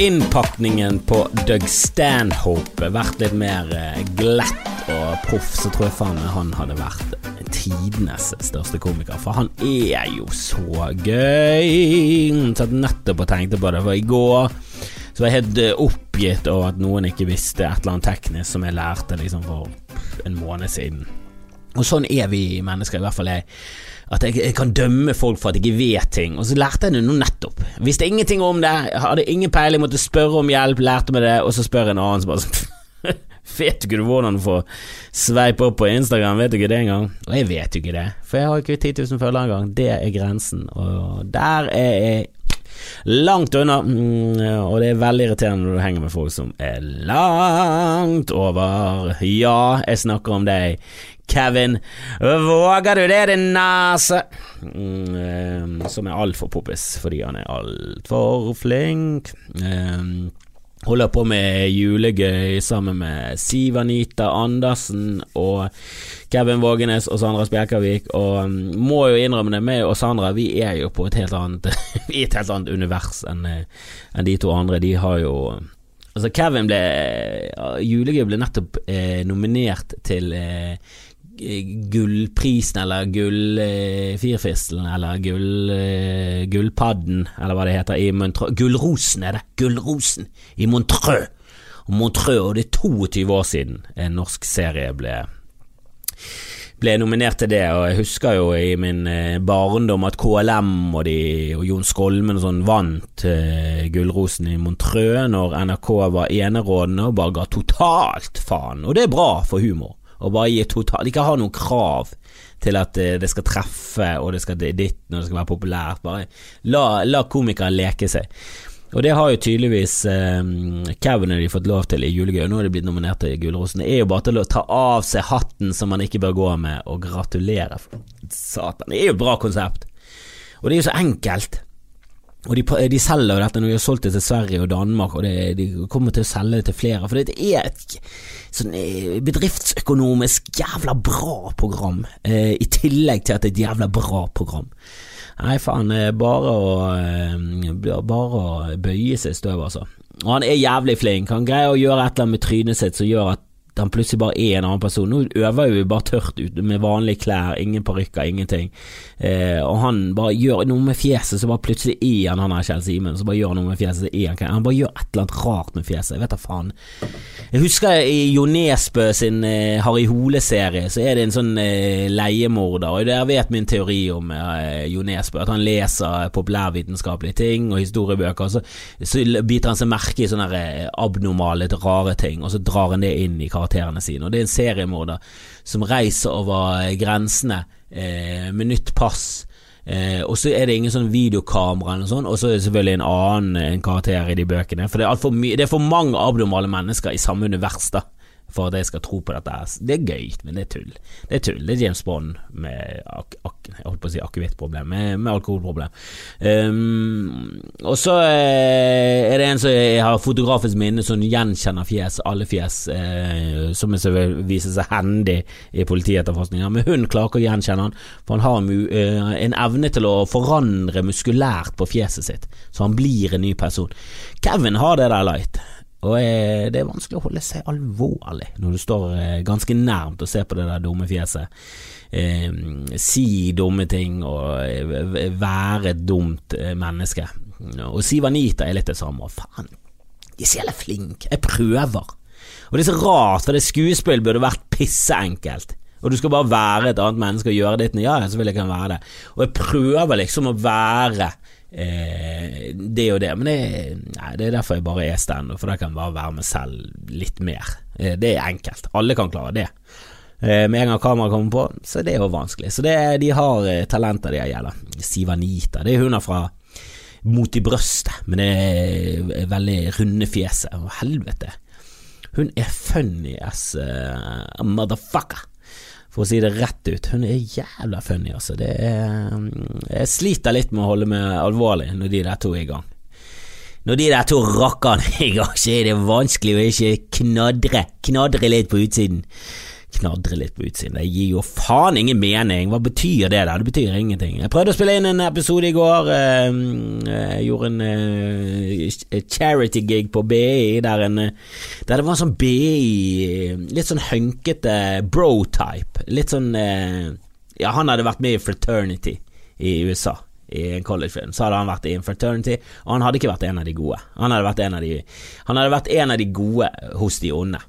Innpakningen på Doug Stanhope vært litt mer eh, glatt og proff, så tror jeg faen han hadde vært tidenes største komiker. For han er jo så gøy. Satt nettopp og tenkte på det, for i går så var jeg helt eh, oppgitt over at noen ikke visste et eller annet teknisk som jeg lærte liksom for en måned siden. Og sånn er vi mennesker, i hvert fall jeg. At jeg, jeg kan dømme folk for at jeg ikke vet ting. Og så lærte jeg det nå nettopp. Visste ingenting om det, hadde ingen peiling, måtte spørre om hjelp, lærte meg det, og så spør en annen som bare sånn Vet du ikke hvordan du får sveipe opp på Instagram? Vet du ikke det engang? Og jeg vet jo ikke det, for jeg har ikke 10 000 følgere engang. Det er grensen, og der er jeg langt unna. Mm, og det er veldig irriterende når du henger med folk som er langt over. Ja, jeg snakker om deg. Kevin, våger du det, din nese? Mm, eh, som er altfor poppis fordi han er altfor flink. Um, Holder på med julegøy sammen med Siv Anita Andersen og Kevin Vågenes og Sandra Spjelkavik, og um, må jo innrømme det, meg og Sandra vi er jo på et helt annet et helt annet univers enn en de to andre. De har jo Altså, Kevin ble Julegøy ble nettopp eh, nominert til eh, gullprisen eller gullfirfistelen eller gull, uh, gullpadden, eller hva det heter, i Montreux. Gullrosen er det! Gullrosen i Montreux! Montreux, og det er 22 år siden en norsk serie ble ble nominert til det, og jeg husker jo i min eh, barndom at KLM og, de, og Jon Skolmen og sånn vant eh, Gullrosen i Montreux når NRK var enerådende og bare ga totalt faen, og det er bra for humor og bare gi totalt Ikke ha noen krav til at eh, det skal treffe og det skal ditt når det skal være populært. Bare la, la komikere leke seg. Og det har jo tydeligvis eh, og de fått lov til i julegøy, nå er de blitt nominert til Gullrosen. Det er jo bare til å ta av seg hatten som man ikke bør gå med, og gratulere. Satan, det er jo et bra konsept. Og det er jo så enkelt. Og de, de selger jo dette når de har solgt det til Sverige og Danmark, og det, de kommer til å selge det til flere. For det er et sånn eh, bedriftsøkonomisk jævla bra program, eh, i tillegg til at det er et jævla bra program. Nei, faen, bare å, eh, bare å bøye seg i støv, altså. Og han er jævlig flink. Han greier å gjøre et eller annet med trynet sitt som gjør at han plutselig bare er en annen person. Nå øver vi bare tørt ut med vanlige klær, ingen parykker, ingenting. Eh, og han bare gjør noe med fjeset, så bare plutselig er han han er Kjell Simen. Så bare gjør noe med fjeset, så er han Han bare gjør et eller annet rart med fjeset. Jeg vet da faen. Jeg husker i Jo Nesbø sin eh, Harry Hole-serie, så er det en sånn eh, leiemorder, og der vet min teori om eh, Jo Nesbø, at han leser populærvitenskapelige ting og historiebøker, og så, så biter han seg merke i sånne eh, abnormale, rare ting, og så drar han det inn i karakterene sine. Og det er en seriemorder som reiser over eh, grensene eh, med nytt pass. Eh, og så er det ingen sånn videokamera eller sånn, og så er det selvfølgelig en annen en karakter i de bøkene. For det er, for det er for mange abnormale mennesker i samme univers, da for at jeg skal tro på dette. Det er gøy, men det er tull. Det er tull. Det er James Bond med ak ak jeg holdt på å si akevittproblem, med, med alkoholproblem. Um, og så uh, er det en som jeg har fotografisk minne, som gjenkjenner fjes, alle fjes, eh, som viser seg hendig i politietterforskninga. Men hun klarer ikke å gjenkjenne han, for han har uh, en evne til å forandre muskulært på fjeset sitt, så han blir en ny person. Kevin har det der light. Og eh, det er vanskelig å holde seg alvorlig når du står eh, ganske nærmt og ser på det der dumme fjeset. Eh, si dumme ting og eh, være et dumt menneske. Og Siv Anita er litt det samme. Faen, de er så jævla flinke. Jeg prøver. Og det er så rart, for det skuespill burde vært pisseenkelt. Og du skal bare være et annet menneske og gjøre ditt. Ja, så vil jeg kan være det. Og jeg prøver liksom å være eh, det og det. Men det, nei, det er derfor jeg bare er standup, for da kan jeg bare være meg selv litt mer. Eh, det er enkelt. Alle kan klare det. Eh, med en gang kameraet kommer på, så er det jo vanskelig. Så det, de har eh, talenter, de gjelder. Sivanita, det er hun fra Mot i brøstet, men det er veldig runde fjeset. Å, helvete. Hun er funny as uh, motherfucker for å si det rett ut. Hun er jævla funny, altså. Er, jeg sliter litt med å holde meg alvorlig når de der to er i gang. Når de der to rakkerne er i gang, så er det vanskelig å ikke knadre, knadre litt på utsiden. Knadre litt på utsiden. Det gir jo faen ingen mening. Hva betyr det der? Det betyr ingenting. Jeg prøvde å spille inn en episode i går. Eh, jeg gjorde en eh, charity gig på BI der, en, der det var en sånn BI Litt sånn hønkete bro-type. Litt sånn Ja, han hadde vært med i Fraternity i USA i en collegefilm, så hadde han vært i en fraternity, og han hadde ikke vært en av de gode. Han hadde vært en av de, han hadde vært en av de gode hos de onde.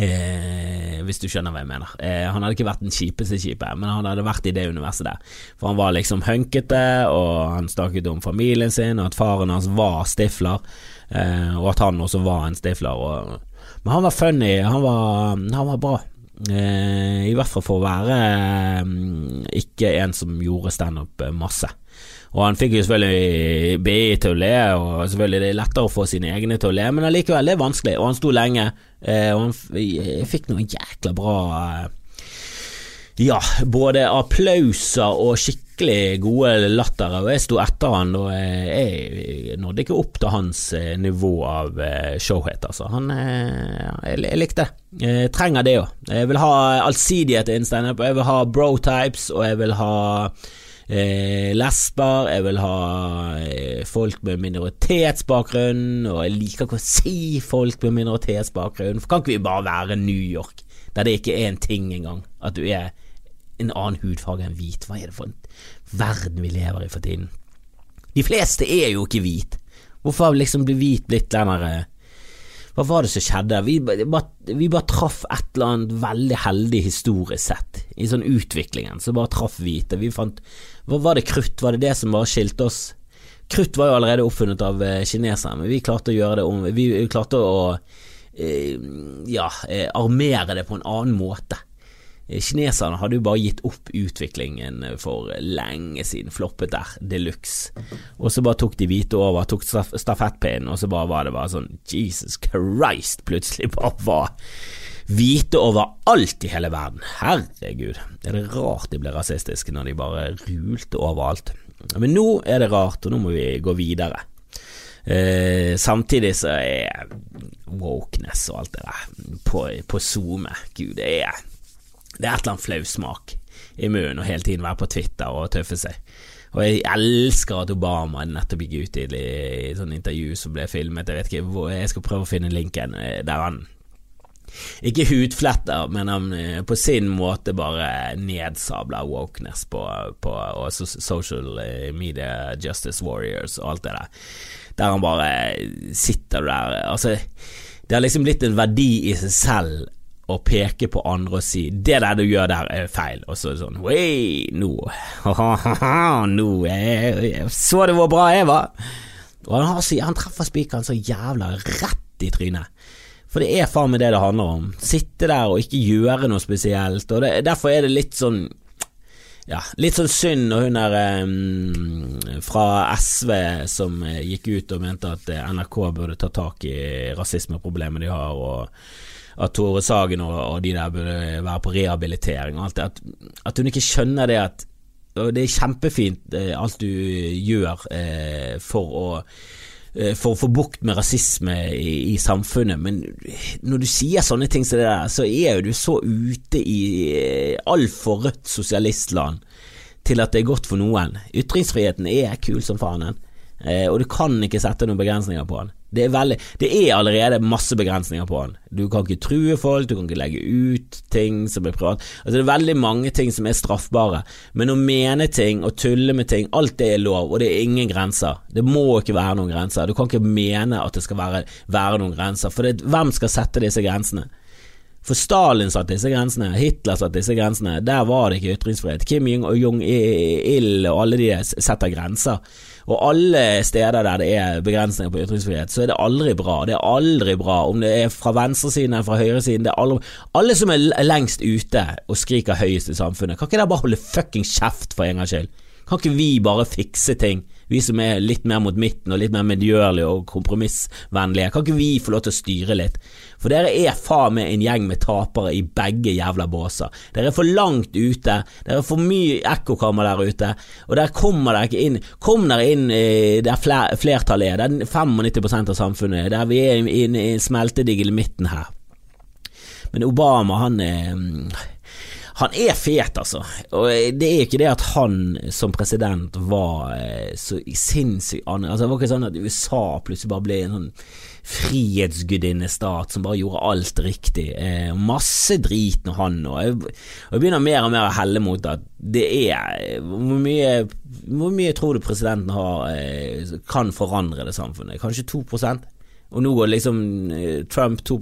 Eh, hvis du skjønner hva jeg mener. Eh, han hadde ikke vært den kjipeste kjipe, men han hadde vært i det universet der. For han var liksom hønkete, og han snakket om familien sin, og at faren hans var stifler, eh, og at han også var en stifler. Og, men han var funny, han var, han var bra. Eh, I hvert fall for å være eh, ikke en som gjorde standup masse. Og han fikk jo selvfølgelig BI til å le, og selvfølgelig det er lettere å få sine egne til å le, men allikevel, det er vanskelig. Og han sto lenge, eh, og han fikk noen jækla bra eh, ja, både applauser og skikkelig gode latter. og jeg sto etter han, og jeg nådde ikke opp til hans eh, nivå av showhet, altså. Han Jeg, likte det. Jeg trenger det òg. Jeg vil ha allsidighet innen standup, jeg vil ha bro-types, og jeg vil ha eh, lesber, jeg vil ha eh, folk med minoritetsbakgrunn, og jeg liker ikke å si folk med minoritetsbakgrunn, for kan ikke vi bare være New York, der det ikke er en ting engang, at du er en annen hudfarge enn hvit, hva er det for en verden vi lever i for tiden? De fleste er jo ikke hvit, hvorfor har liksom blitt hvit blitt den derre hva var det som skjedde? Vi, bare, vi bare traff et eller annet veldig heldig historisk sett, i sånn utviklingen, så bare traff hvite. Vi fant Var det krutt? Var det det som bare skilte oss? Krutt var jo allerede oppfunnet av eh, kinesere, men vi klarte å gjøre det om Vi klarte å eh, ja, eh, armere det på en annen måte. Kineserne hadde jo bare gitt opp utviklingen for lenge siden, floppet der de luxe. Og så bare tok de hvite over, tok stafettpinnen, og så bare var det bare sånn Jesus Christ, plutselig bare var hvite overalt i hele verden. Herregud, er det rart de ble rasistiske når de bare rulte overalt. Men nå er det rart, og nå må vi gå videre. Eh, samtidig så er wokeness og alt det der på, på SoMe Gud, det er det er et eller annet flausmak i munnen å hele tiden være på Twitter og tøffe seg. Og jeg elsker at Obama nettopp gikk ut i, et sånt intervju som ble filmet. Jeg vet ikke jeg skal prøve å finne linken eh, der han ikke hudfletter, men han eh, på sin måte bare nedsabler wokeness på, på social eh, media justice warriors og alt det der. Der han bare sitter der Altså, det har liksom blitt en verdi i seg selv å peke på andre og si 'det der du gjør der er feil', og så det sånn 'wei, nå Nå Så du hvor bra jeg var?' Og han, har, han treffer spikeren så jævla rett i trynet. For det er faen meg det det handler om. Sitte der og ikke gjøre noe spesielt. Og det, Derfor er det litt sånn ja, litt sånn synd når hun er um, fra SV som gikk ut og mente at NRK burde ta tak i rasismeproblemet de har, og at Tore Sagen og, og, de der burde være på rehabilitering og alt det. At, at hun ikke skjønner det at det er kjempefint eh, alt du gjør eh, for å eh, for å få bukt med rasisme i, i, samfunnet, men når du sier sånne ting som det der, så er jo du så ute i eh, altfor rødt sosialistland til at det er godt for noen. Ytringsfriheten er kul som faen, eh, og du kan ikke sette noen begrensninger på den. Det er, veldig, det er allerede masse begrensninger på den. Du kan ikke true folk, du kan ikke legge ut ting som er privat. Altså Det er veldig mange ting som er straffbare, men å mene ting og tulle med ting, alt det er lov, og det er ingen grenser. Det må ikke være noen grenser. Du kan ikke mene at det skal være, være noen grenser, for det, hvem skal sette disse grensene? For Stalin satte disse grensene, Hitler satte disse grensene, der var det ikke ytringsfrihet. Kim Jong-il og alle de setter grenser. Og alle steder der det er begrensninger på ytringsfrihet, så er det aldri bra. Det er aldri bra, om det er fra venstresiden eller fra høyresiden. Det er aldri... Alle som er lengst ute og skriker høyest i samfunnet, kan ikke dere bare holde fucking kjeft for en gangs skyld? Kan ikke vi bare fikse ting? Vi som er litt mer mot midten og litt mer medgjørlige og kompromissvennlige, kan ikke vi få lov til å styre litt? For dere er faen meg en gjeng med tapere i begge jævla båser. Dere er for langt ute, dere er for mye ekkokammer der ute, og der kommer dere ikke inn. Kom dere inn der flertallet er, det er 95% av samfunnet, der vi er i, i, i smeltedigel midten her. Men Obama, han er han er fet, altså. Og det er ikke det at han som president var eh, så sinnssykt. Altså, det var ikke sånn at USA plutselig bare ble en sånn frihetsgudinnestat som bare gjorde alt riktig. Eh, masse drit når han og jeg, jeg begynner mer og mer å helle mot at det er Hvor mye, hvor mye tror du presidenten har, eh, kan forandre det samfunnet? Kanskje 2 og nå går liksom eh, Trump 2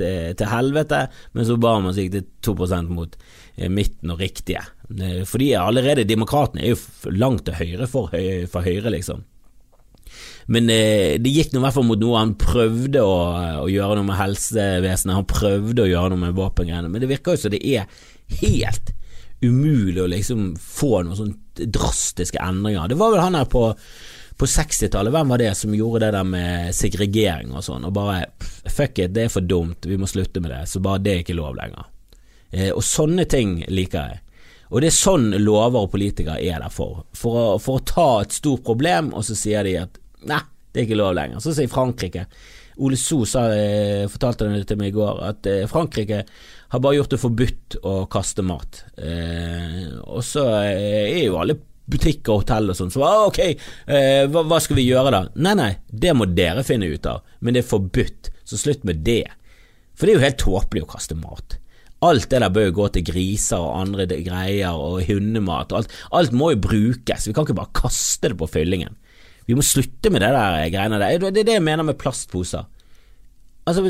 eh, til helvete, mens Obama gikk det 2% mot midten og riktige. Eh, fordi allerede demokratene er jo langt til høyre for, høyre, for høyre, liksom. Men eh, det gikk nå i hvert fall mot noe han prøvde å, å, gjøre noe med helsevesenet, han prøvde å gjøre noe med våpengreiene, men det virker jo som det er helt umulig å liksom få noen sånne drastiske endringer. Det var vel han her på, på 60-tallet, hvem var det som gjorde det der med segregering og sånn, og bare fuck it, det er for dumt, vi må slutte med det, så bare det er ikke lov lenger. Eh, og sånne ting liker jeg. Og det er sånn lover og politikere er der for. For å, for å ta et stort problem, og så sier de at nei, det er ikke lov lenger. Så sier Frankrike Ole So eh, fortalte det til meg i går, at eh, Frankrike har bare gjort det forbudt å kaste mat. Eh, og så er jo alle butikker og hotell og sånn så ah, ok, eh, hva, hva, skal vi gjøre da? Nei, nei, det må dere finne ut av, men det er forbudt, så slutt med det. For det er jo helt tåpelig å kaste mat. Alt det der bør jo gå til griser og andre greier og hundemat. Alt, alt må jo brukes, vi kan ikke bare kaste det på fyllingen. Vi må slutte med det der greiene der. Det er det jeg mener med plastposer. Altså,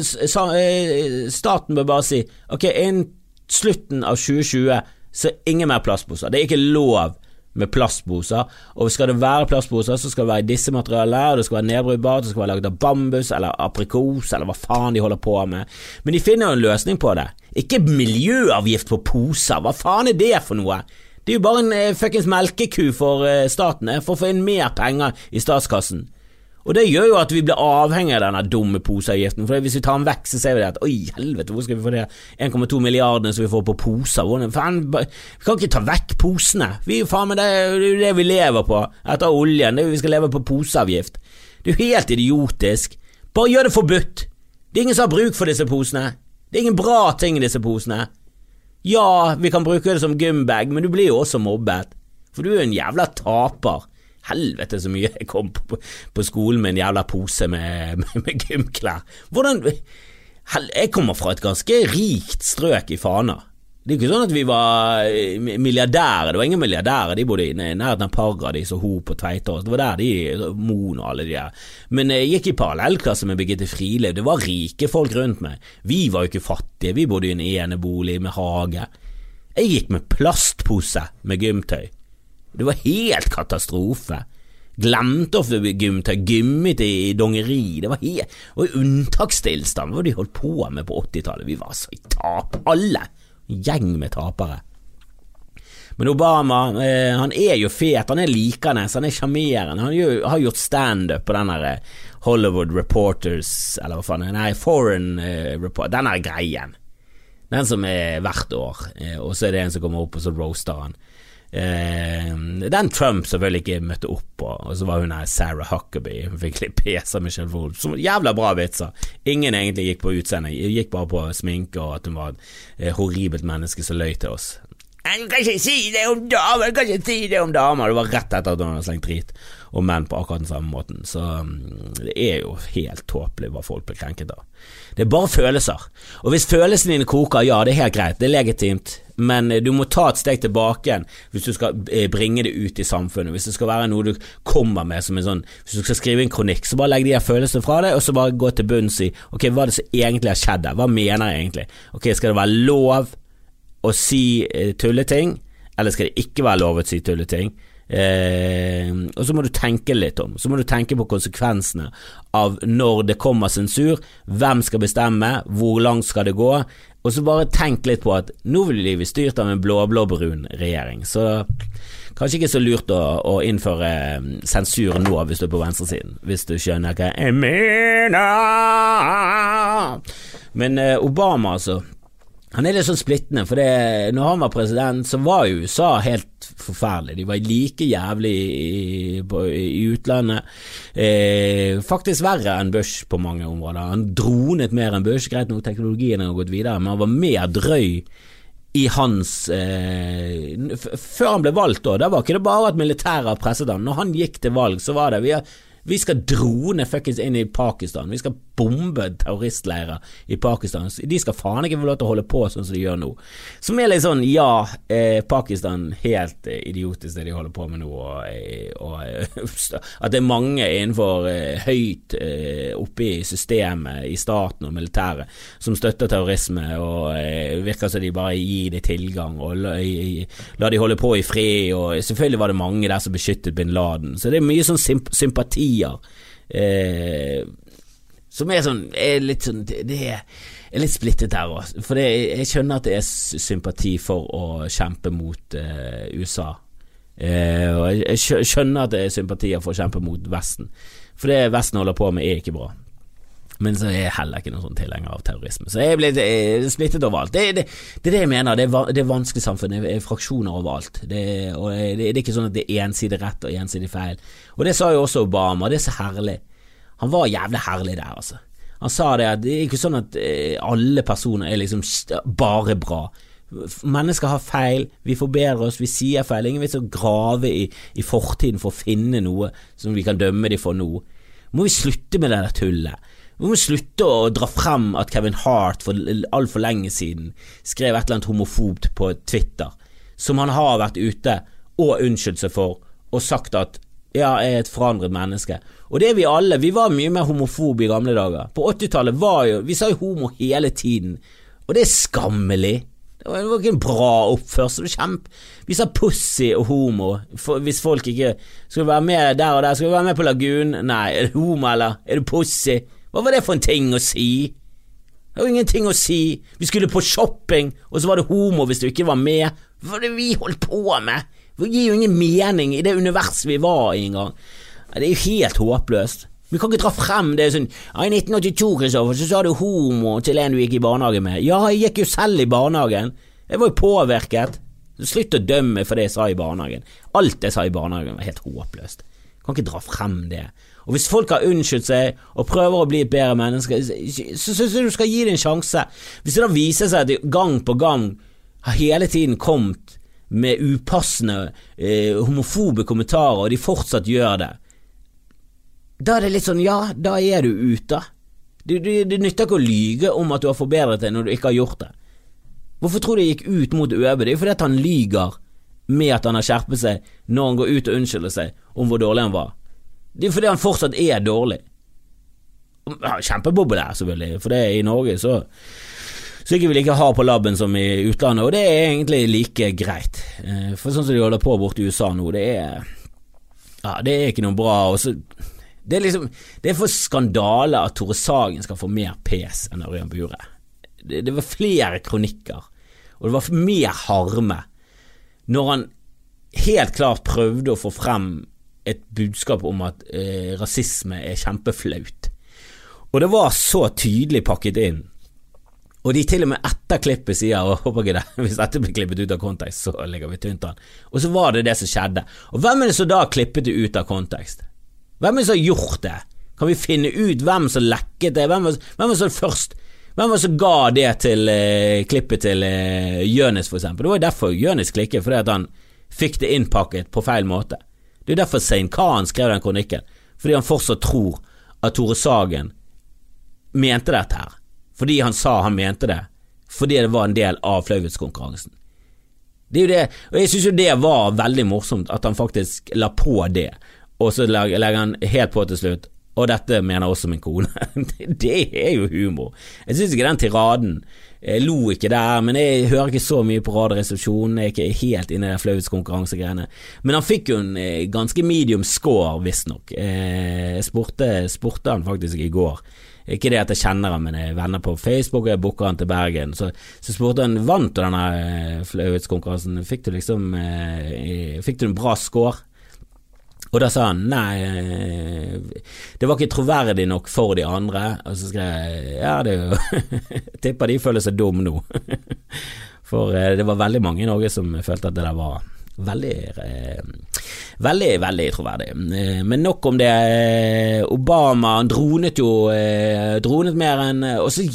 eh, staten bør bare si ok, innen slutten av 2020 så ingen mer plastposer. Det er ikke lov med plastposer. Og skal det være plastposer, så skal det være i disse materialene, det skal være nedbrytbart, det skal være laget av bambus eller aprikos eller hva faen de holder på med. Men de finner jo en løsning på det. Ikke miljøavgift på poser, hva faen er det for noe? Det er jo bare en eh, fuckings melkeku for eh, staten, eh, for å få inn mer penger i statskassen. Og det gjør jo at vi blir avhengig av denne dumme poseavgiften. For hvis vi tar den vekk, så ser vi det at oi, helvete, hvor skal vi få det 1,2 milliardene som vi får på poser? Fan, vi kan ikke ta vekk posene. Vi jo faen det, er det vi lever på etter oljen. Det er vi skal leve på poseavgift. Det er jo helt idiotisk. Bare gjør det forbudt. Det er ingen som har bruk for disse posene. Det er ingen bra ting i disse posene. Ja, vi kan bruke det som gymbag, men du blir jo også mobbet. For du er jo en jævla taper. Helvete så mye jeg kom på, på skolen med en jævla pose med, med, med gymklær. Hvordan Jeg kommer fra et ganske rikt strøk i Fana. Det er ikke sånn at vi var eh, milliardærer, det var ingen milliardærer, de bodde i nærheten av Paradis og Hop og Tveitås, det var der de, Moen og alle de der. Men jeg gikk i parallellklasse med Birgitte Friele, det var rike folk rundt meg. Vi var jo ikke fattige, vi bodde i en enebolig med hage. Jeg gikk med plastpose med gymtøy. Det var helt katastrofe. Glemte å gymte, gymmet i dongeri. Det var helt og unntakstilstand. Hva de holdt på med på 80-tallet? Vi var så i tap, alle. Gjeng med tapere. Men Obama, eh, han er jo fet, han er likende, han er sjarmerende. Han jo, har gjort standup på den der eh, Hollywood Reporters, eller hva faen, nei, Foreign eh, Report, den der greien. Den som er hvert år, eh, og så er det en som kommer opp og så roaster han. Eh, den Trump selvfølgelig ikke møtte opp på, og så var hun her Sarah Huckaby, hun fikk litt pes av Michelle Wolff. Jævla bra vitser. Ingen egentlig gikk på utseende, gikk bare på sminke og at hun var et eh, horribelt menneske som løy til oss. Jeg kan ikke si det om damer! jeg kan ikke si det om damer! Det var rett etter at hun hadde slengt drit om menn på akkurat den samme måten. Så mm, det er jo helt tåpelig hva folk blir krenket av. Det er bare følelser. Og hvis følelsene dine koker, ja, det er helt greit, det er legitimt, men eh, du må ta et steg tilbake igjen hvis du skal eh, bringe det ut i samfunnet. Hvis det skal være noe du kommer med som en sånn Hvis du skal skrive en kronikk, så bare legg de her følelsene fra deg, og så bare gå til bunns i ok, hva er det som egentlig har skjedd her, hva mener jeg egentlig? Ok, skal det være lov å si eh, tulleting, eller skal det ikke være lov å si tulleting? Eh, og så må du tenke litt om Så må du tenke på konsekvensene av når det kommer sensur. Hvem skal bestemme? Hvor langt skal det gå? Og så bare tenk litt på at nå vil vi styrt av en blå-blå-brun regjering. Så kanskje ikke så lurt å, å, innføre eh, sensur nå hvis du er på venstresiden. Hvis du skjønner hva jeg mener. Men eh, Obama, altså. Han er litt sånn splittende, for det, når han var president, så var jo USA helt forferdelig. De var like jævlig i, på, i utlandet. Eh, faktisk verre enn Bush på mange områder. Han dronet mer enn Bush. Greit nok, teknologien har gått videre, men han var mer drøy i hans eh, Før han ble valgt, da, da var ikke det bare at militæret presset han. Når han gikk til valg, så var det vi vi skal drone fuckings inn i Pakistan. Vi skal bombe terroristleirer i Pakistan. De skal faen ikke få lov til å holde på sånn som de gjør nå. Som er litt sånn, ja, eh, Pakistan helt eh, idiotisk det de holder på med nå, og, eh, og eh, at det er mange innenfor høyt oppe i systemet, i staten og militæret, som støtter terrorisme, og virker som de bare gir det tilgang, og la, la de holde på i fred, og selvfølgelig var det mange der som beskyttet bin Laden, så det er mye sånn sympatier. eh, som er sånn er litt sånn Det er, er litt splittet her òg. For det, jeg skjønner at det er sympati for å kjempe mot eh, USA. Eh, og jeg skjønner at det er sympatier for å kjempe mot Vesten. For det Vesten holder på med, er ikke bra. Men så er jeg heller ikke noen sånn tilhenger av terrorisme. Så jeg ble splittet overalt. Det, det, det, er det jeg mener. Det er, det er vanskelig samfunn. Det er fraksjoner overalt. Det, og det, det, er ikke sånn at det er ensidig rett og ensidig feil. Og det sa jo også Obama. Det er så herlig. Han var jævlig herlig der, altså. Han sa det at det er ikke sånn at eh, alle personer er liksom bare bra. Mennesker har feil, vi forbedrer oss, vi sier feil. Ingen vits å grave i, i fortiden for å finne noe som vi kan dømme dem for nå. Må vi slutte med det der tullet? Vi må slutte å dra frem at Kevin Hart for altfor lenge siden skrev et eller annet homofobt på Twitter, som han har vært ute og unnskyldt seg for, og sagt at ja, er et forandret menneske. Og det er vi alle. Vi var mye mer homofobe i gamle dager. På 80-tallet var jo Vi sa jo homo hele tiden, og det er skammelig. Det var, ikke en bra oppførsel. Kjempe. Vi sa pussy og homo for, hvis folk ikke skulle være med der og der. Skal vi være med på Lagun? Nei, er du homo, eller? Er du pussy? Hva var det for en ting å si? Det var ingenting å si. Vi skulle på shopping, og så var det homo hvis du ikke var med. Hva var det vi holdt på med? Det gir jo ingen mening i det universet vi var i engang. Det er jo helt håpløst. Vi kan ikke dra frem det sånn ja, I 1982 Kristoffer, så sa du homo til en du gikk i barnehage med. Ja, jeg gikk jo selv i barnehagen. Jeg var jo påvirket. Slutt å dømme for det jeg sa i barnehagen. Alt jeg sa i barnehagen var helt håpløst. Kan ikke dra frem det. Og Hvis folk har unnskyldt seg og prøver å bli et bedre menneske, så syns jeg du skal gi det en sjanse. Hvis det da viser seg at de gang på gang har hele tiden kommet med upassende, eh, homofobe kommentarer, og de fortsatt gjør det, da er det litt sånn ja, da er du ute. Det, nytter ikke å lyge om at du har forbedret deg når du ikke har gjort det. Hvorfor tror du jeg gikk ut mot Øbe? Det er jo fordi at han lyger med at han har skjerpet seg når han går ut og unnskylder seg om hvor dårlig han var. Det er fordi han fortsatt er dårlig. Kjempepopulær, selvfølgelig, for det er i Norge så så ikke vil ikke ha på labben som i utlandet, og det er egentlig like greit. Eh, for sånn som de holder på borte i USA nå, det er Ja, det er ikke noe bra. Også, det er liksom Det er for skandale at Tore Sagen skal få mer pes enn Ørjan Bure. Det, det var flere kronikker, og det var mer harme når han helt klart prøvde å få frem et budskap om at eh, rasisme er kjempeflaut. Og det var så tydelig pakket inn. Og de til og med etter klippet sier og håper ikke det, hvis dette blir klippet ut av kontekst, så ligger vi tynt an. Og så var det det som skjedde. Og hvem er det som da klippet det ut av kontekst? Hvem er det som har gjort det? Kan vi finne ut hvem som lekket det? Hvem var, hvem var som først Hvem var som ga det til eh, klippet til eh, Jonis, for eksempel? Det var jo derfor Jonis klikket, fordi at han fikk det innpakket på feil måte. Det er jo derfor Sein Khan skrev den kronikken, fordi han fortsatt tror at Tore Sagen mente dette her. Fordi han sa han mente det, fordi det var en del av flauhetskonkurransen. Det er jo det, og jeg syns jo det var veldig morsomt at han faktisk la på det, og så legger han helt på til slutt og dette mener også min kone. det er jo humor. Jeg syns ikke den tiraden Jeg lo ikke der, men jeg hører ikke så mye på Radioresepsjonen. Jeg er ikke helt inne i de flauhetskonkurransegreiene. Men han fikk jo en eh, ganske medium score, visstnok. Eh, jeg spurte, spurte han faktisk i går. Ikke det at jeg kjenner han, men jeg er venner på Facebook, og jeg booker han til Bergen. Så, så spurte han vant du denne eh, flauhetskonkurransen. Fikk du liksom Fikk du en bra score? Og da sa han nei, eh, det var ikke troverdig nok for de andre. Og så skrev jeg ja, det er jo Tipper de føler seg dum nå. For eh, det var veldig mange i Norge som følte at det der var veldig eh, Veldig, veldig troverdig. Eh, men nok om det. Obama han dronet jo Dronet mer enn Og så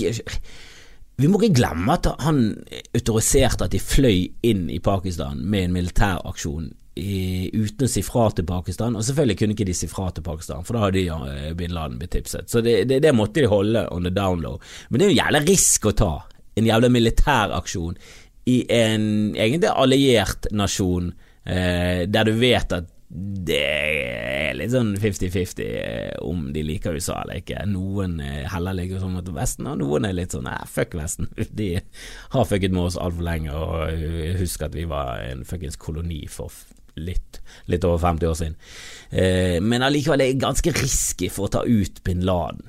vi må ikke glemme at han autoriserte at de fløy inn i Pakistan med en militæraksjon i, uten å si fra til Pakistan. Og selvfølgelig kunne ikke de si fra til Pakistan, for da hadde de uh, bin Laden blitt tipset. Så det, det, det, måtte de holde on the down low. Men det er jo en jævla risk å ta. En jævla militæraksjon i en egentlig alliert nasjon, eh, der du vet at det er litt sånn 50-50 eh, om de liker USA eller ikke. Noen heller ligger sånn mot Vesten, og noen er litt sånn eh, fuck Vesten. De har fucket med oss altfor lenge, og husk at vi var en fuckings koloni for litt, litt over 50 år siden. Eh, men allikevel er det ganske risky for å ta ut bin Laden.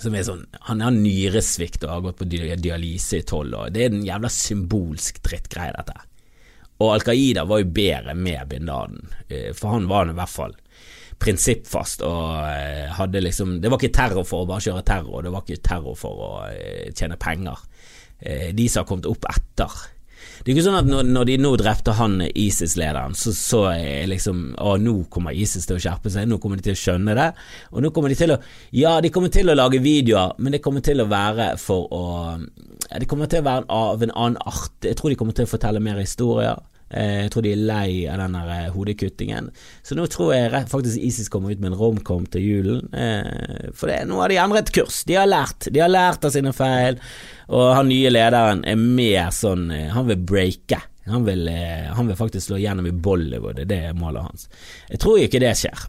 Som er sånn, Han har nyresvikt og har gått på dialyse i tolv år. Det er en jævla symbolsk drittgreie, dette. Og Al Qaida var jo bedre med bin Laden, eh, for han var i hvert fall prinsippfast og eh, hadde liksom Det var ikke terror for å bare kjøre terror, det var ikke terror for å eh, tjene penger. De som har kommet opp etter det er ikke sånn at når, når de nå drepte han ISIS-lederen, så, så er liksom Å, nå kommer ISIS til å skjerpe seg, nå kommer de til å skjønne det. Og nå kommer de til å Ja, de kommer til å lage videoer, men det kommer til å være for å Det kommer til å være av en annen art. Jeg tror de kommer til å fortelle mer historier. Eh, jeg tror de er lei av den eh, hodekuttingen. Så nå tror jeg faktisk ISIS kommer ut med en romcom til julen. Eh, for det, nå har de endret kurs. De har lært. De har lært av sine feil. Og han nye lederen er mer sånn Han vil breake. Han vil, han vil faktisk slå gjennom i Bollywood, det er målet hans. Jeg tror ikke det skjer.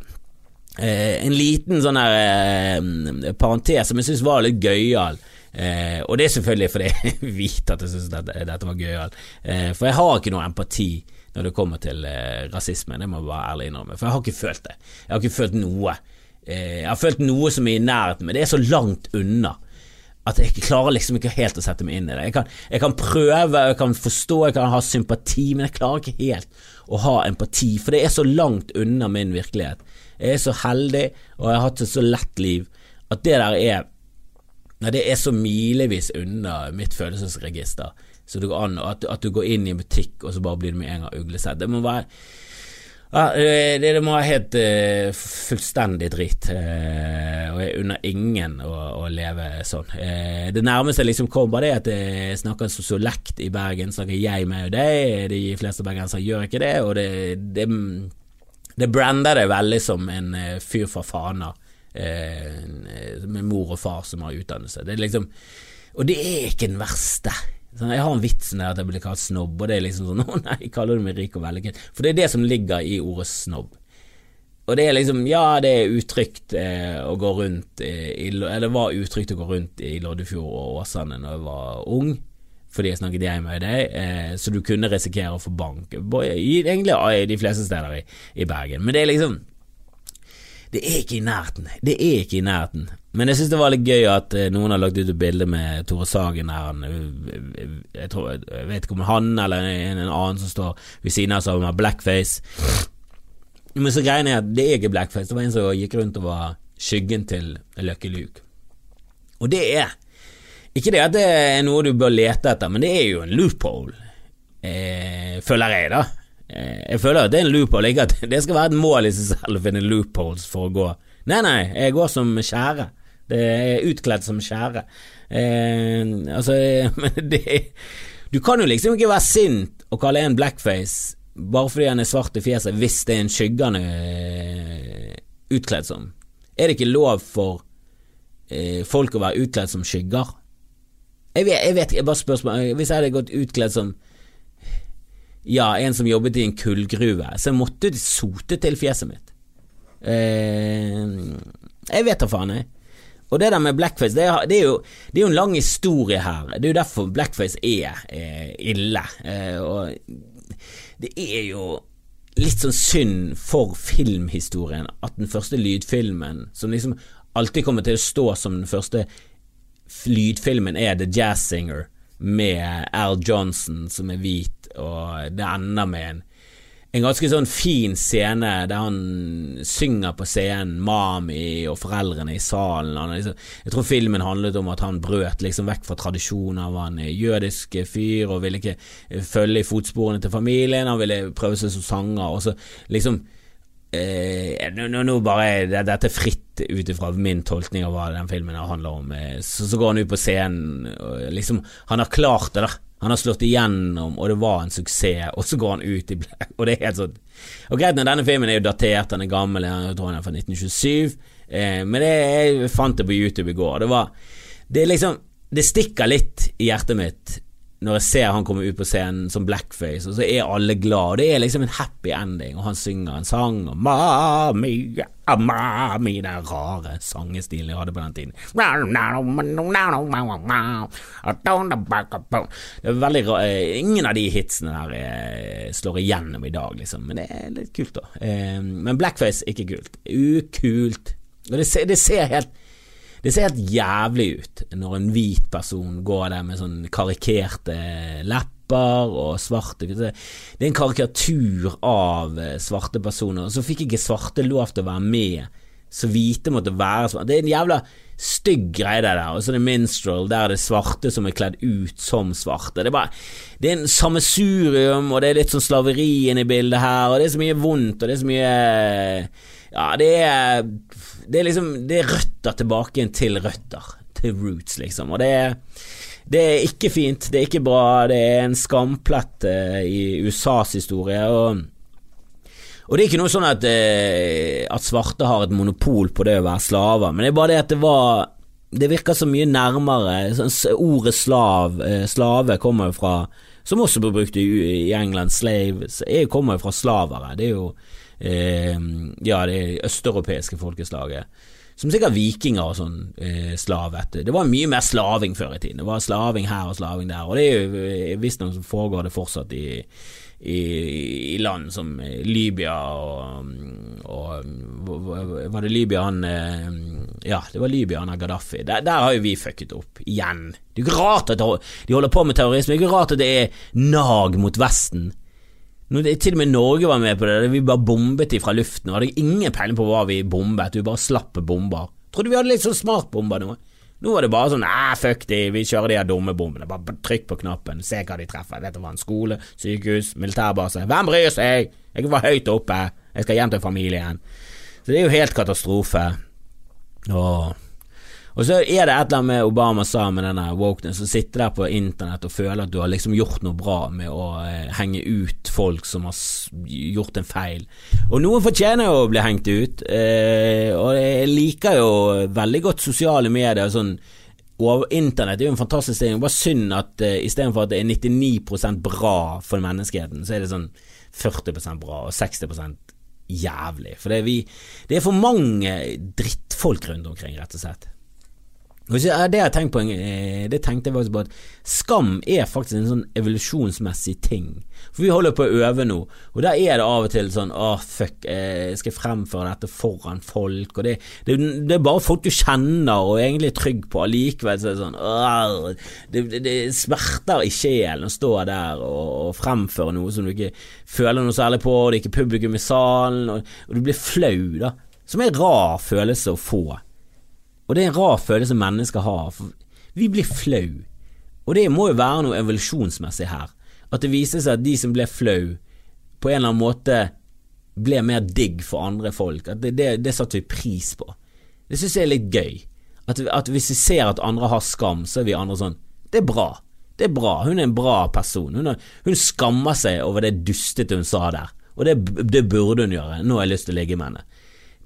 en liten sånn her parentes som jeg syns var litt gøyal. Eh, og det er selvfølgelig fordi jeg vet at jeg syns dette, dette, var gøyalt. Eh, for jeg har ikke noe empati når det kommer til eh, rasisme, det må jeg være ærlig innrømme. For jeg har ikke følt det. Jeg har ikke følt noe. Eh, jeg har følt noe som er i nærheten, men det er så langt unna at jeg klarer liksom ikke helt å sette meg inn i det. Jeg kan, jeg kan prøve, jeg kan forstå, jeg kan ha sympati, men jeg klarer ikke helt å ha empati, for det er så langt unna min virkelighet. Jeg er så heldig, og jeg har hatt et så lett liv, at det der er Nei, det er så milevis unna mitt følelsesregister. Så det går an at, at, du går inn i en butikk, og så bare blir det med en gang uglesett. Det må være ja, det, det, må være helt uh, fullstendig dritt, uh, og jeg unner ingen å, å leve sånn. Uh, det nærmeste liksom kommer, det er at jeg snakker sosiolekt i Bergen. Snakker jeg med og deg, de fleste bergensere gjør ikke det, og det, det, det brander det veldig som en fyr fra Fana eh, med mor og far som har utdannelse. Det er liksom, og det er ikke den verste. Sånn, jeg har en vits der at jeg blir kalt snobb, og det er liksom sånn Å nei, kaller du meg rik og vellykket? For det er det som ligger i ordet snobb. Og det er liksom, ja, det er utrygt eh, å gå rundt i, Eller var utrygt å gå rundt i Loddefjord og Åsane når jeg var ung, fordi jeg snakket jeg med deg, eh, så du kunne risikere å få bank. Egentlig de fleste steder i, i Bergen. Men det er liksom det er ikke i nærheten. Det er ikke i nærheten. Men jeg syns det var litt gøy at eh, noen har lagt ut et bilde med Tore Sagen der han Jeg, tror, jeg vet ikke om han eller en, en annen som står ved siden av som har blackface. Men så greia er at det er ikke blackface. Det var en som gikk rundt og var skyggen til Lucky Luke. Og det er ikke det at det er noe du bør lete etter, men det er jo en loophole, eh, føler jeg, da. Eh, jeg føler at det er en loophole, ikke at det skal være et mål i seg selv å finne loopholes for å gå. Nei, nei, jeg går som skjære. Det er utkledd som skjære. Eh, altså, men det Du kan jo liksom ikke være sint og kalle en blackface bare fordi han er svart i fjeset, hvis det er en skyggende eh, utkledd som. Er det ikke lov for eh, folk å være utkledd som skygger? Jeg vet, jeg vet ikke, bare spørsmål Hvis jeg hadde gått utkledd som ja, en som jobbet i en kullgruve, så jeg måtte sote til fjeset mitt. Eh, jeg vet da faen, jeg. Og det der med blackface, det er, det, er jo, det er, jo, en lang historie her. Det er jo derfor blackface er eh, ille. Eh, og det er jo litt sånn synd for filmhistorien at den første lydfilmen, som liksom alltid kommer til å stå som den første lydfilmen, er The Jazz Singer med Al Johnson, som er hvit og det ender med en en ganske sånn fin scene der han synger på scenen, Mami og foreldrene i salen. Liksom, jeg tror filmen handlet om at han brøt liksom vekk fra tradisjonen av en jødisk fyr og ville ikke følge i fotsporene til familien, han ville prøve seg som sanger. Og så liksom eh, nå, nå, bare Dette er fritt ut ifra min tolkning av hva den filmen handler om. Eh, så, så går han ut på scenen, og liksom Han har klart det, da. Han har slått igjennom, og det var en suksess, og så går han ut i black, og det er helt sånn Og greit, når denne filmen er jo datert, den er gammel, jeg tror den er fra 1927, eh, men det, jeg fant det på YouTube i går. Det var Det er liksom Det stikker litt i hjertet mitt når jeg ser han komme ut på scenen som blackface, og så er alle glad. Det er liksom en happy ending, og han synger en sang og Mami, mami, den rare sangestilen jeg hadde på den tiden. Det er veldig rart. Ingen av de hitsene der eh, slår igjennom i dag, liksom, men det er litt kult, da. Eh, men blackface, ikke kult. Ukult. Det ser, det ser helt det ser helt jævlig ut når en hvit person går der med sånn karikerte lepper og svarte Det er en karikatur av eh, svarte personer, og så fikk ikke svarte lov til å være med. Så hvite måtte være svarte. Det er en jævla stygg greie, det der. Og så er det minstrel, der er det svarte som er kledd ut som svarte. Det er bare Det er en sammensurium, og det er litt sånn slaveri inne i bildet her, og det er så mye vondt, og det er så mye Ja, det er det er liksom Det er røtter tilbake til røtter, til roots, liksom. Og det er, det er ikke fint, det er ikke bra, det er en skamplett uh, i USAs historie. Og, og, det er ikke noe sånn at, eh, at svarte har et monopol på det å være slaver, men det er bare det at det var Det virker så mye nærmere. Sånn, ordet slav, eh, slave kommer jo fra Som også ble brukt i, i England, slave, kommer jo fra slavere. Det er jo eh, ja, det østeuropeiske folkeslaget. Som sikkert vikinger og sånn eh, slavet. Det var mye mer slaving før i tiden. Det var slaving her og slaving der, og det er jo eh, visstnok foregår det fortsatt i, i, i, land som Libya og, og Var det Libya han eh, Ja, det var Libya han av Gaddafi. Der, der, har jo vi fucket opp, igjen. Det er ikke rart at de holder på med terrorisme, det er ikke rart at det er nag mot Vesten. Til og med Norge var med på det, vi bare bombet fra luften. Vi hadde ingen peiling på hva vi bombet, vi bare slapp bomber. Trodde vi hadde litt sånn smartbomber nå. Nå var det bare sånn æh, fuck de, vi kjører de her dumme bombene. Bare trykk på knappen, se hva de treffer. Vet du hva, en skole, sykehus, militærbase. Hvem bryr seg? Jeg var høyt oppe, jeg skal hjem til familien. Så det er jo helt katastrofe. Åh. Og så er det et eller annet med Obama sa med denne wokeness, å sitte der på internett og føle at du har liksom gjort noe bra med å eh, henge ut folk som har gjort en feil. Og noen fortjener jo å bli hengt ut, eh, og jeg liker jo veldig godt sosiale medier sånn. Og Internett er jo en fantastisk ting. Bare synd at uh, istedenfor at det er 99% bra for menneskeheten, så er det sånn 40% bra og 60% jævlig. For det er, vi, det er for mange drittfolk rundt omkring, rett og slett. Det jeg tenkte på, eh, det tenkte jeg faktisk på at skam er faktisk en sånn evolusjonsmessig ting. For vi holder på å øve nå, og der er det av og til sånn Å, fuck, jeg skal fremføre dette foran folk, og det, det, det er bare folk du kjenner og egentlig er trygg på, allikevel så er det sånn det, det, det, smerter i sjelen å stå der og, og, fremføre noe som du ikke føler noe særlig på, og det er ikke publikum i salen, og, og du blir flau, da. Som er en rar følelse å få. Og det er en rar følelse mennesker har. For vi blir flau. Og det må jo være noe evolusjonsmessig her. At det viser seg at de som ble flau, på en eller annen måte ble mer digg for andre folk. At det, det, det satte vi pris på. Det syns jeg er litt gøy. At, at, hvis vi ser at andre har skam, så er vi andre sånn Det er bra. Det er bra. Hun er en bra person. Hun, er, hun skammer seg over det dustete hun sa der. Og det, det, burde hun gjøre. Nå har jeg lyst til å ligge med henne.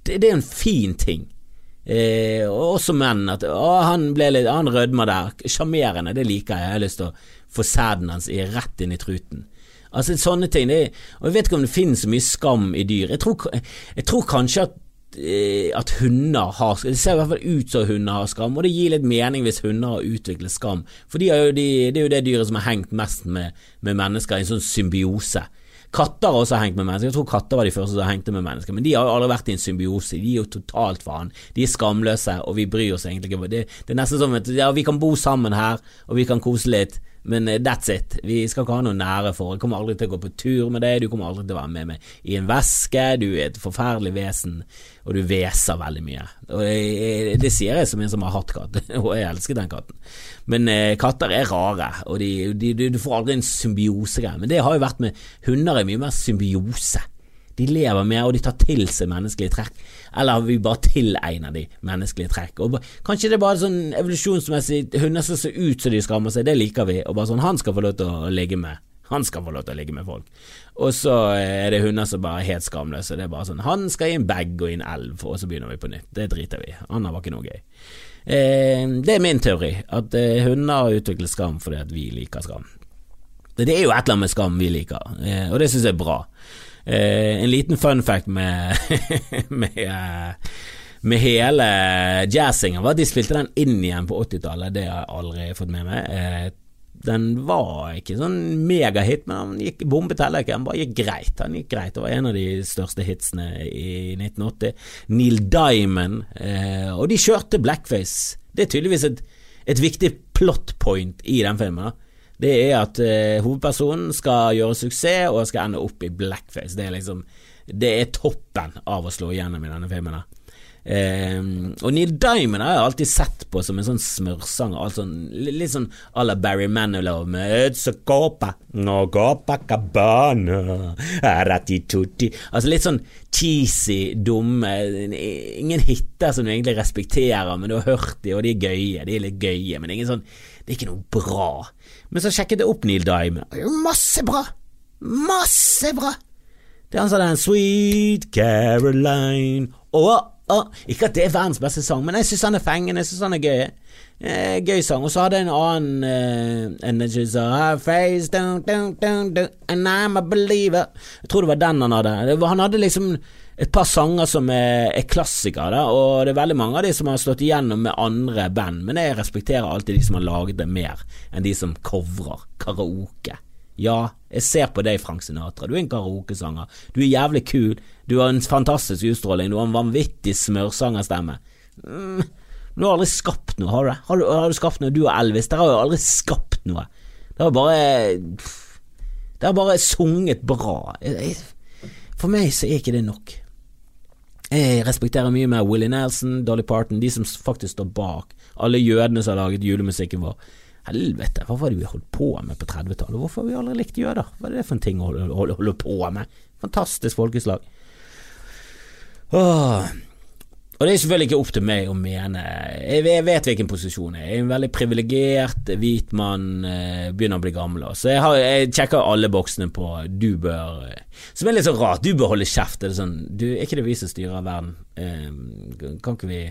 Det, det er en fin ting. Eh, også menn. At å, han ble litt Han rødma der. Sjarmerende, det liker jeg. Jeg har lyst til å få sæden hans i, rett inn i truten. Altså sånne ting. Det, og Jeg vet ikke om det finnes så mye skam i dyr. Jeg tror, jeg tror kanskje at eh, at hunder har Det ser i hvert fall ut som hunder har skam, og det gir litt mening hvis hunder har utviklet skam. For de de, det er jo det dyret som har hengt mest med, med mennesker i en sånn symbiose. Katter har også hengt med mennesker. Jeg tror katter var de første som hengte med mennesker, men de har jo aldri vært i en symbiose. De er jo totalt faen. De er skamløse, og vi bryr oss egentlig ikke. Det, det er nesten som at ja, vi kan bo sammen her, og vi kan kose litt. Men eh, that's it. Vi skal ikke ha noe nære forhold. Jeg kommer aldri til å gå på tur med deg, du kommer aldri til å være med meg i en veske. Du er et forferdelig vesen, og du hveser veldig mye. Og det, det sier jeg som en som har hatt katt, og jeg elsker den katten. Men eh, katter er rare, og de, de, du får aldri en symbiosegreie. Men det har jo vært med hunder er mye mer symbiose. De lever mer, og de tar til seg menneskelige trekk. Eller vi bare tilegner de menneskelige trekk. Og kanskje det er bare sånn evolusjonsmessig Hunder som ser ut som de skammer seg, det liker vi. Og bare sånn, Han skal få lov til å ligge med. Han skal få lov til å ligge med folk. Og så er det hunder som bare er helt skamløse. Det er bare sånn Han skal i en bag og i en elv, og så begynner vi på nytt. Det driter vi i. Anna var ikke noe gøy. Eh, det er min teori, at eh, hunder utviklet skam fordi at vi liker skam. Det er jo et eller annet med skam vi liker, eh, og det syns jeg er bra. Eh, en liten fun fact med, med, eh, med hele jazzingen var at de spilte den inn igjen på 80-tallet. Det har jeg aldri fått med meg. Eh, den var ikke sånn megahit, men han gikk bombet heller ikke. Han bare gikk greit. Han gikk greit. Det var en av de største hitsene i 1980. Neil Diamond. Eh, og de kjørte blackface. Det er tydeligvis et, et viktig plot point i den filmen. da det er at uh, hovedpersonen skal gjøre suksess og skal ende opp i blackface. Det er liksom Det er toppen av å slå igjennom i denne filmen. Uh, og Neil Diamond har jeg alltid sett på som en sånn smørsanger. Altså, litt sånn à la Barry Manilow med It's a copa, no copa ratituti Altså litt sånn cheesy, dumme Ingen hiter som du egentlig respekterer, men du har hørt de, og de er gøye. De er litt gøye, men ingen sånn Det er ikke noe bra. Men så sjekket jeg opp Neil Diamond. Masse bra! Masse bra! Det er han sa den Sweet Caroline oh, oh. Ikke at det er verdens beste sang, men jeg syns han er fengende, jeg syns han er gøy. Eh, gøy sang. Og så hadde jeg en annen eh, And a face dun, dun, dun, And I'm a believer. Jeg tror det var den han hadde. Var, han hadde liksom et par sanger som er, er klassikere, og det er veldig mange av de som har slått igjennom med andre band, men jeg respekterer alltid de som har laget det mer enn de som covrer karaoke. Ja, jeg ser på deg, Frank Sinatra, du er en karaokesanger, du er jævlig kul, du har en fantastisk utstråling, du har en vanvittig smørsangerstemme. Mm, du har aldri skapt noe, har du det? Har har du skapt noe, du og Elvis? Dere har jo aldri skapt noe. Det har bare Det har bare sunget bra. For meg så er ikke det nok. Jeg respekterer mye mer Willie Nelson, Dolly Parton, de som faktisk står bak. Alle jødene som har laget julemusikken vår. Helvete, hva var det vi holdt på med på 30-tallet? Hvorfor har vi aldri likt jøder? Hva er det for en ting å holde, holde, holde på med? Fantastisk folkeslag. Åh. Og det er selvfølgelig ikke opp til meg å mene Jeg vet hvilken posisjon jeg er. Jeg er en veldig privilegert hvit mann, eh, begynner å bli gammel. Så jeg, har, jeg sjekker alle boksene på du bør Som er litt så rart. Du bør holde kjeft. Er sånn du, Er ikke det vi som styrer verden? Eh, kan ikke vi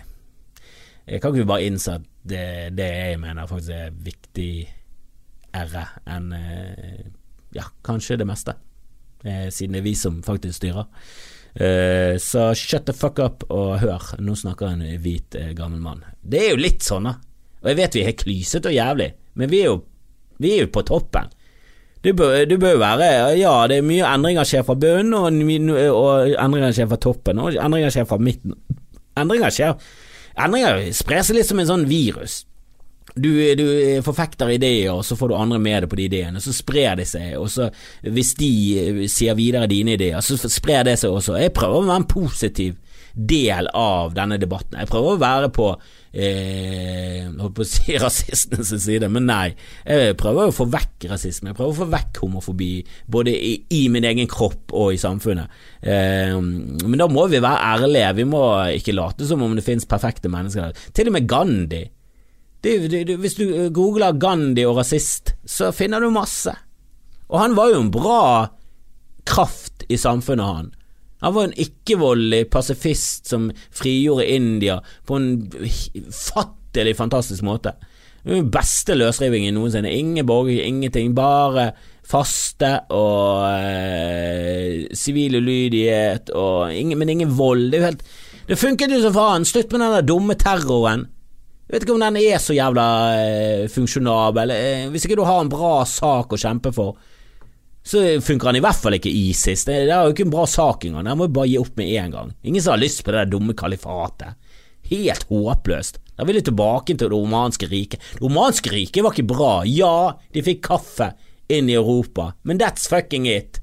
Kan ikke vi bare innse at det, det jeg mener faktisk er viktig ære enn eh, ja, kanskje det meste, siden det er vi som faktisk styrer. Uh, så shut the fuck up og hør, nå snakker en hvit uh, gammel mann. Det er jo litt sånn, da. Og jeg vet vi er klysete og jævlig, men vi er jo, vi er jo på toppen. Du bør, du bør være Ja, det er mye endringer skjer fra bunnen, og, og, endringer skjer fra toppen, og endringer skjer fra midten. Endringer skjer Endringer sprer seg litt som en sånn virus. Du, du, forfekter ideer, og så får du andre med deg på de ideene. Så sprer det seg, og så hvis de sier videre dine ideer, så sprer det seg også. Jeg prøver å være en positiv del av denne debatten. Jeg prøver å være på eh, holdt på å si rasistenes side, men nei. Jeg prøver å få vekk rasisme. Jeg prøver å få vekk homofobi, både i, i min egen kropp og i samfunnet. Eh, men da må vi være ærlige. Vi må ikke late som om det finnes perfekte mennesker. Til og med Gandhi det, det, det, hvis du eh, googler Gandhi og rasist, så finner du masse. Og han var jo en bra kraft i samfunnet, han. Han var en ikke-voldelig pasifist som frigjorde India på en fattelig fantastisk måte. Den beste løsrivingen noensinne. Ingen borger, ingenting. Bare faste og eh, sivil øh, ulydighet og ingen, Men ingen vold. Det, helt, det funket jo som faen. Slutt med den der dumme terroren. Jeg vet ikke om den er så jævla eh, funksjonabel. Eh, hvis ikke du har en bra sak å kjempe for, så funker han i hvert fall ikke ISIS. Det, det er jo ikke en bra sak engang. Den må jo bare gi opp med en gang. Ingen som har lyst på det der dumme kalifatet. Helt håpløst. Da vil de tilbake til det romanske riket. Det romanske riket var ikke bra. Ja, de fikk kaffe inn i Europa, men that's fucking it.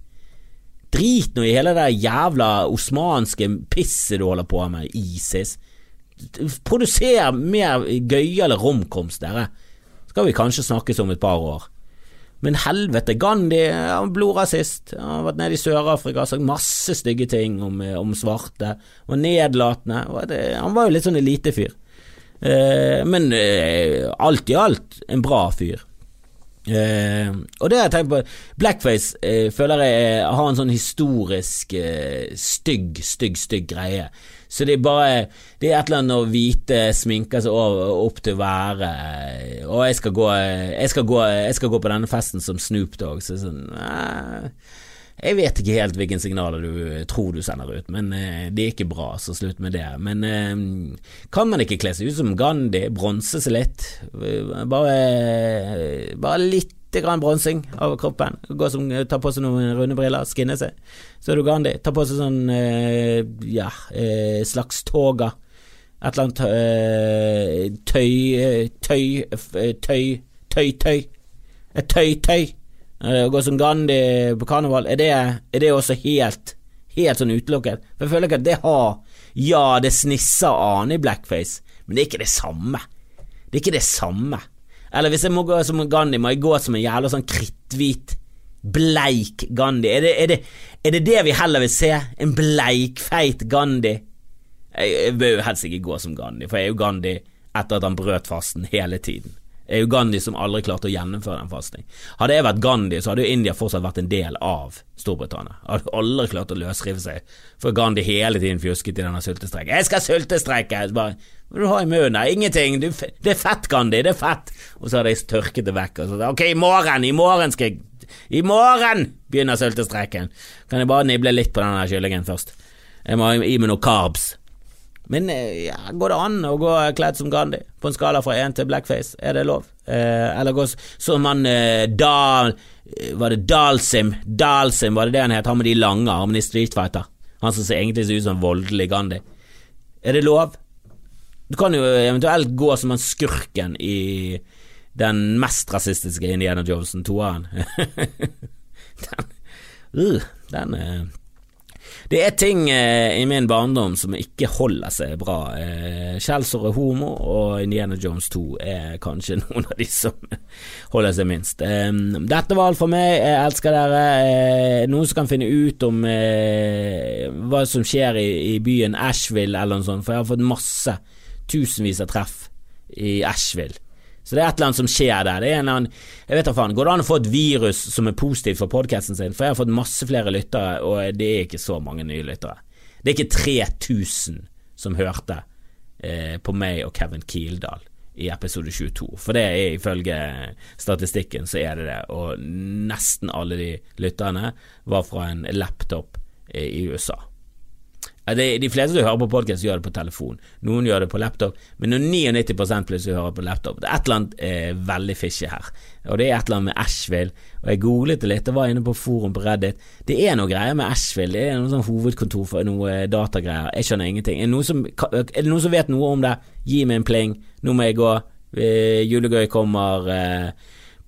Drit nå i hele det jævla osmanske pisset du holder på med, ISIS. Produser mer gøyale romcoms, dere. Skal vi kanskje snakkes om et par år. Men helvete, Gandhi han blodrasist. Han har vært nede i Sør-Afrika og sagt masse stygge ting om, eh, om svarte. Og nedlatende. Han var jo litt sånn elitefyr. Eh, men eh, alt i alt en bra fyr. Eh, og det har jeg tenkt på Blackface føler jeg har en sånn historisk stygg, stygg, stygg greie. Så det er bare Det er et eller annet når hvite sminker seg opp til å være Og jeg skal gå, jeg skal gå, jeg skal gå på denne festen som Snoop Dogg, så sånn jeg vet ikke helt hvilke signaler du tror du sender ut, men eh, det er ikke bra, så slutt med det. Men eh, kan man ikke kle seg ut som Gandhi, bronse seg litt? Bare, bare litt grann bronsing av kroppen. Som, ta på seg noen runde briller, skinne seg. Så er du Gandhi. Ta på seg sånn eh, ja, eh, slags toga. Et eller annet eh, tøy, tøy, tøy, tøy, tøy. Et tøy-tøy. Å gå som Gandhi på karneval, er det, er det også helt, helt sånn utelukket? For jeg føler ikke at det har Ja, det snisser an i blackface, men det er ikke det samme. Det er ikke det samme. Eller hvis jeg må gå som Gandhi, må jeg gå som en jævla sånn kritthvit, bleik Gandhi. Er det, er, det, er det, det vi heller vil se? En bleikfeit Gandhi? Jeg, jeg bør jo helst ikke gå som Gandhi, for jeg er jo Gandhi etter at han brøt fasten hele tiden er jo Gandhi som aldri klarte å gjennomføre den fasting. Hadde jeg vært Gandhi, så hadde jo India fortsatt vært en del av Storbritannia. Hadde aldri klart å løsrive seg, for Gandhi hele tiden fjusket i denne sultestreiken. 'Jeg skal sultestreike!' Bare Hva du har i munnen? Ingenting. Du, det er fett, Gandhi. Det er fett. Og så hadde jeg tørket det vekk. Og så Ok, i morgen! I morgen skal jeg I morgen begynner sultestreiken. Kan jeg bare nible litt på denne kyllingen først? Jeg må gi meg noe carbs. Men eh, ja, går det an å gå kledd som Gandhi, på en skala fra én til blackface? Er det lov? Eh, eller går som han eh, Dal... Eh, var det Dalsim? Dalsim, var det det han het? Han med de lange armene i Street. Han som ser egentlig ser ut som voldelig Gandhi. Er det lov? Du kan jo eventuelt gå som han skurken i den mest rasistiske Indiana Johnson, toeren. den, uh, den uh, det er ting eh, i min barndom som ikke holder seg bra. Eh, Skjellsord er homo, og Indiana Jones 2 er kanskje noen av de som holder seg minst. Eh, dette var alt for meg. Jeg elsker dere. Eh, noen som kan finne ut om eh, hva som skjer i, i, byen Asheville eller noe sånt, for jeg har fått masse, tusenvis av treff i Asheville. Så det er et eller annet som skjer der. Det er en eller annen, jeg vet da faen, Går det an å få et virus som er positivt for podkasten sin? For jeg har fått masse flere lyttere, og det er ikke så mange nye lyttere. Det er ikke 3000 som hørte eh, på meg og Kevin Kildahl i episode 22, for det er ifølge statistikken så er det det, og nesten alle de lytterne var fra en laptop eh, i USA. De, fleste som hører på podkast, gjør det på telefon. Noen gjør det på laptop, men når 99% plutselig hører på laptop Det er et eller annet eh, veldig fishy her. Og det er et eller annet med Asheville. Og jeg googlet det litt, jeg var inne på forum på Reddit. Det er noe greier med Asheville. Det er noe sånn hovedkontor for noe datagreier. Jeg skjønner ingenting. Er det, noen som, det noen som vet noe om det? Gi meg en pling. Nå må jeg gå. Eh, julegøy kommer eh,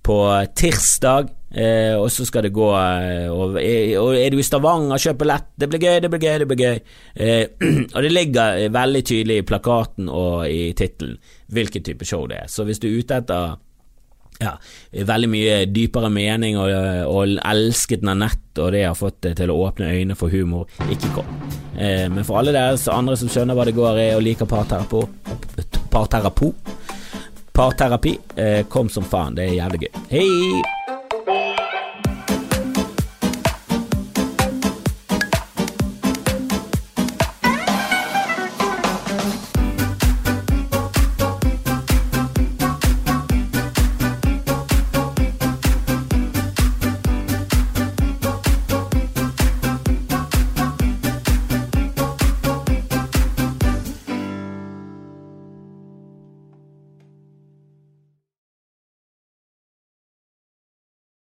på tirsdag. Eh, og så skal det gå eh, og, og, er du i Stavanger, kjøp billett. Det blir gøy, det blir gøy, det blir gøy. Eh, og det ligger veldig tydelig i plakaten og i tittelen hvilken type show det er. Så hvis du er ute etter ja, veldig mye dypere mening og, og elsket Nanette og det har fått til å åpne øynene for humor, ikke kom. Eh, men for alle deres andre som skjønner hva det går i og liker parterapo, parterapi, parterapi eh, kom som faen. Det er jævlig gøy. Hei!